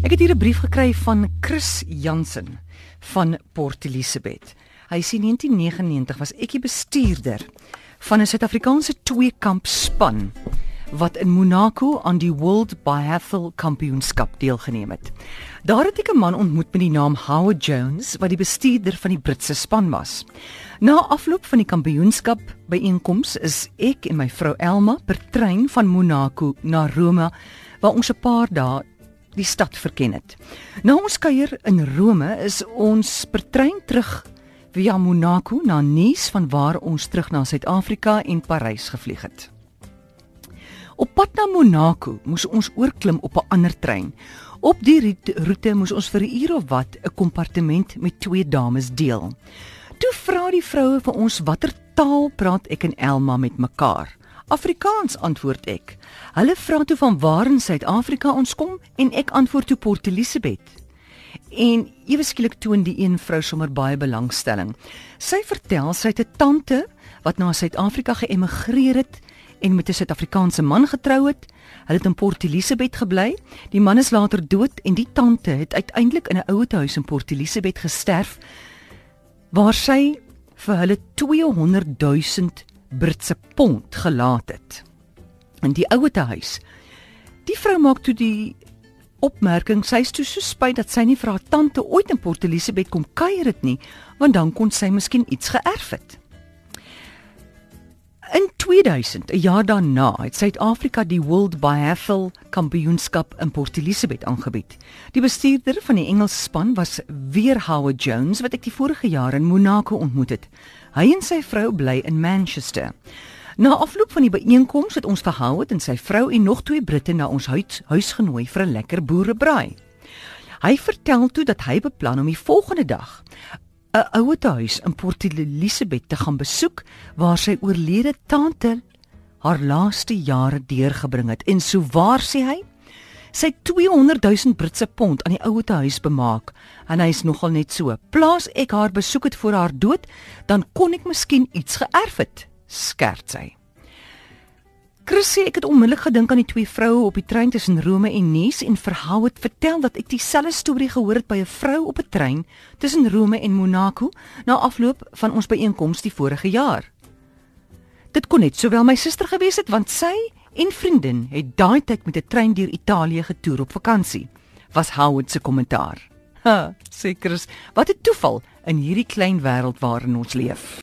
Ek het hier 'n brief gekry van Chris Jansen van Port Elizabeth. Hy sê 1999 was ek die bestuurder van 'n Suid-Afrikaanse tweekamp span wat in Monaco aan die World Biathlon Kampioenskap deelgeneem het. Daar het ek 'n man ontmoet met die naam Howard Jones wat die bestuurder van die Britse span was. Na afloop van die kampioenskap byeenkoms is ek en my vrou Elma per trein van Monaco na Rome waar ons 'n paar dae die stad verken het. Na ons kuier in Rome is ons per trein terug via Monaco na Nice van waar ons terug na Suid-Afrika en Parys gevlieg het. Op pad na Monaco moes ons oorklim op 'n ander trein. Op die roete moes ons vir 'n uur of wat 'n kompartement met twee dames deel. Toe vra die vroue vir ons watter taal praat ek en Elma met mekaar. Afrikaans antwoord ek. Hulle vra toe van waar in Suid-Afrika ons kom en ek antwoord toe Port Elizabeth. En ewe skielik toon die een vrou sommer baie belangstelling. Sy vertel sy het 'n tante wat na Suid-Afrika geëmigreer het en met 'n Suid-Afrikaanse man getrou het. Hulle het in Port Elizabeth gebly. Die man is later dood en die tante het uiteindelik in 'n ouete huis in Port Elizabeth gesterf waar sy vir hulle 200 000 Britse pond gelaat het in die ouete huis. Die vrou maak toe die opmerking sy is toe so spyt dat sy nie vir haar tante ooit in Port Elizabeth kom kuier het nie, want dan kon sy miskien iets geërf het. In 2000, 'n jaar daarna, het Suid-Afrika die World Biathlon Kampioenskap in Port Elizabeth aangebied. Die bestuurder van die Engelse span was weer Howard Jones wat ek die vorige jaar in Monaco ontmoet het. Hy en sy vrou bly in Manchester. Na afloop van die byeenkoms het ons gehou het en sy vrou en nog twee Britte na ons huis, huis genooi vir 'n lekker boerebraai. Hy vertel toe dat hy beplan om die volgende dag 'n ouete huis in Port Elizabeth te gaan besoek waar sy oorlede tante haar laaste jare deurgebring het. En so waar sê hy sy 200 000 Britse pond aan die ouete huis bemaak. En hy is nogal net so. Plaas ek haar besoek het voor haar dood dan kon ek miskien iets geërf het skerts hy Chris sê ek het onmiddellik gedink aan die twee vroue op die trein tussen Rome en Nice en verhou het vertel dat ek dieselfde storie gehoor het by 'n vrou op 'n trein tussen Rome en Monaco na afloop van ons byeenkoms die vorige jaar. Dit kon net sowel my suster gewees het want sy en vriendin het daai tyd met 'n trein deur Italië getoer op vakansie. Was Howard se kommentaar. Ha, sê Chris, wat 'n toeval in hierdie klein wêreld waarin ons leef.